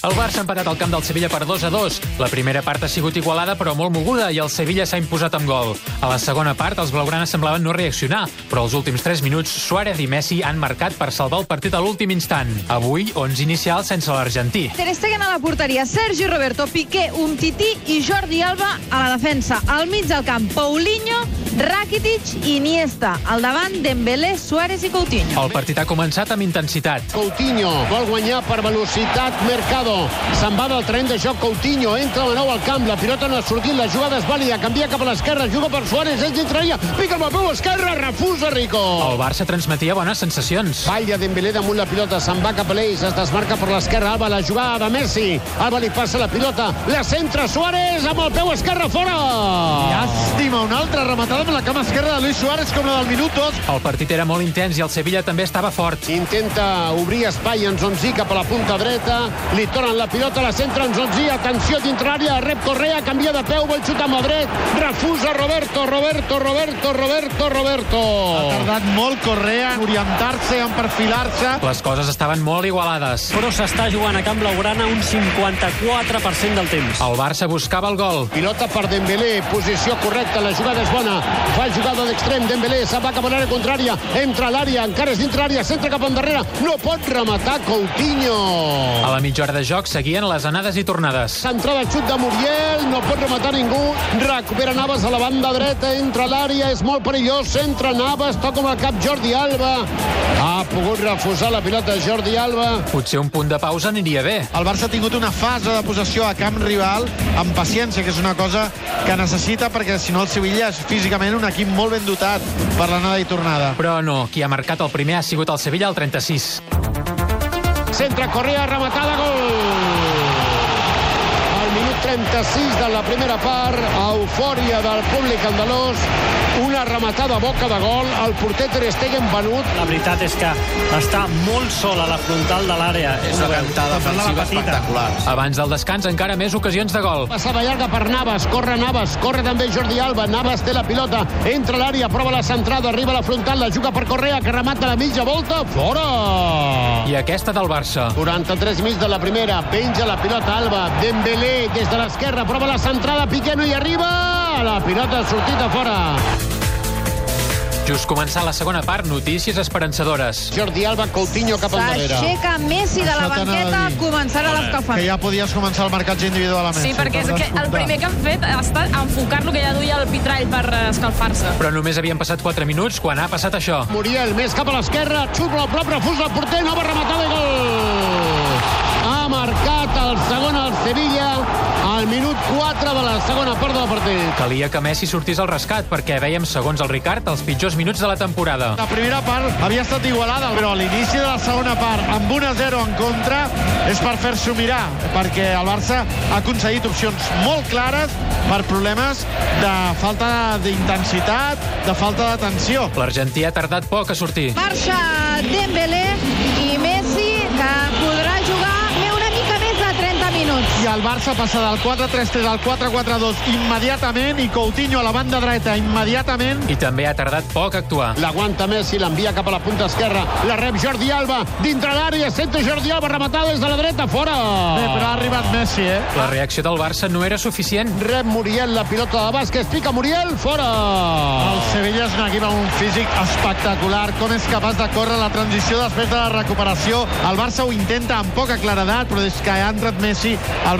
El Barça ha empatat al camp del Sevilla per 2 a 2. La primera part ha sigut igualada però molt moguda i el Sevilla s'ha imposat amb gol. A la segona part, els blaugranes semblaven no reaccionar, però els últims 3 minuts, Suárez i Messi han marcat per salvar el partit a l'últim instant. Avui, 11 inicial sense l'argentí. Ter Stegen a la porteria, Sergi Roberto, Piqué, Umtiti i Jordi Alba a la defensa. Al mig del camp, Paulinho, Rakitic i Iniesta. Al davant, Dembélé, Suárez i Coutinho. El partit ha començat amb intensitat. Coutinho vol guanyar per velocitat Mercado. Se'n va del terreny de joc Coutinho. Entra de nou al camp. La pilota no ha sortit. La jugada és vàlida. Canvia cap a l'esquerra. Juga per Suárez. És dintre Pica amb el peu esquerre. Refusa Rico. El Barça transmetia bones sensacions. Falla Dembélé damunt la pilota, se'n va cap a l'eix, es desmarca per l'esquerra, Alba, la jugada de Messi, Alba li passa la pilota, la centra Suárez amb el peu esquerre fora! Llàstima, una altra rematada amb la cama esquerra de Luis Suárez com la del minut 2. El partit era molt intens i el Sevilla també estava fort. Intenta obrir espai en Zonzi cap a la punta dreta, li tornen la pilota, la centra en Zonzi, atenció dintre l'àrea, rep Correa, canvia de peu, vol xutar amb el dret, refusa Roberto, Roberto, Roberto, Roberto, Roberto. Ha tardat molt Correa en orientar-se, en perfilar-se. Les coses estaven molt igualades. però s'està jugant a Camp Blaugrana un 54% del temps. El Barça buscava el gol. Pilota per Dembélé, posició correcta, la jugada és bona. Fa jugada d'extrem, Dembélé se'n va cap a l'àrea contrària, entra a l'àrea, encara és dintre l'àrea, centra cap endarrere, no pot rematar Coutinho. A la mitja hora de joc seguien les anades i tornades. Centrada el xut de Muriel, no pot rematar ningú, recupera Navas a la banda dreta, entra a l'àrea, és molt perillós, entra Navas, toca amb el cap Jordi Alba. Ha pogut refusar la pilota Jordi Alba. Potser un punt de pausa aniria bé. El Barça ha tingut una fase de possessió a camp rival amb paciència, que és una cosa que necessita perquè si no el Sevilla és físicament un equip molt ben dotat per l'anada i tornada. Però no, qui ha marcat el primer ha sigut el Sevilla al 36. Centra Correa, rematada, gol! Al minut 36 de la primera part, eufòria del públic andalús, una rematada a boca de gol, el porter Ter Stegen venut, La veritat és que està molt sol a la frontal de l'àrea. És una cantada defensiva espectacular. Abans del descans, encara més ocasions de gol. passada llarga per Navas, corre Navas, corre també Jordi Alba, Navas té la pilota, entra a l'àrea, prova la centrada, arriba a la frontal, la juga per Correa, que remata la mitja volta, fora! I aquesta del Barça. 43 mig de la primera, penja la pilota Alba, Dembélé des de l'esquerra, prova la centrada, Piqué no hi arriba, la pilota ha sortit a fora. Just començar la segona part, notícies esperançadores. Jordi Alba, Coutinho cap endarrere. S'aixeca Messi de la Això banqueta, a dir. començarà Que l'escalfament. ja podies començar el marcatge individualment. Sí, perquè és que el primer que han fet ha estat enfocar-lo que ja duia el pitrall per eh, escalfar-se. Però només havien passat 4 minuts quan ha passat això. Muriel, més cap a l'esquerra, xut al prop, refusa el porter, nova rematada i gol! 4 de la segona part del partit. Calia que Messi sortís al rescat perquè vèiem, segons el Ricard, els pitjors minuts de la temporada. La primera part havia estat igualada, però a l'inici de la segona part, amb 1 a 0 en contra, és per fer-s'ho mirar, perquè el Barça ha aconseguit opcions molt clares per problemes de falta d'intensitat, de falta d'atenció. L'Argentí ha tardat poc a sortir. Marxa Dembélé i el Barça passa del 4-3-3 al 4-4-2 immediatament i Coutinho a la banda dreta immediatament. I també ha tardat poc a actuar. L'aguanta Messi, l'envia cap a la punta esquerra, la rep Jordi Alba, dintre l'àrea, senta Jordi Alba, rematada des de la dreta, fora! Bé, però ha arribat Messi, eh? La reacció del Barça no era suficient. Rep Muriel la pilota de bàsquet, pica Muriel, fora! El Sevilla és un equip amb un físic espectacular. Com és capaç de córrer la transició després de la recuperació. El Barça ho intenta amb poca claredat, però des que ha entrat Messi, el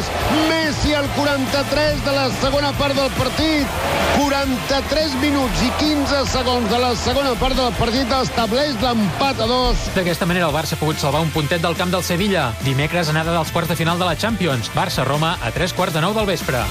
més. Messi al 43 de la segona part del partit. 43 minuts i 15 segons de la segona part del partit estableix l'empat a dos. D'aquesta manera el Barça ha pogut salvar un puntet del camp del Sevilla. Dimecres anada dels quarts de final de la Champions. Barça-Roma a tres quarts de nou del vespre.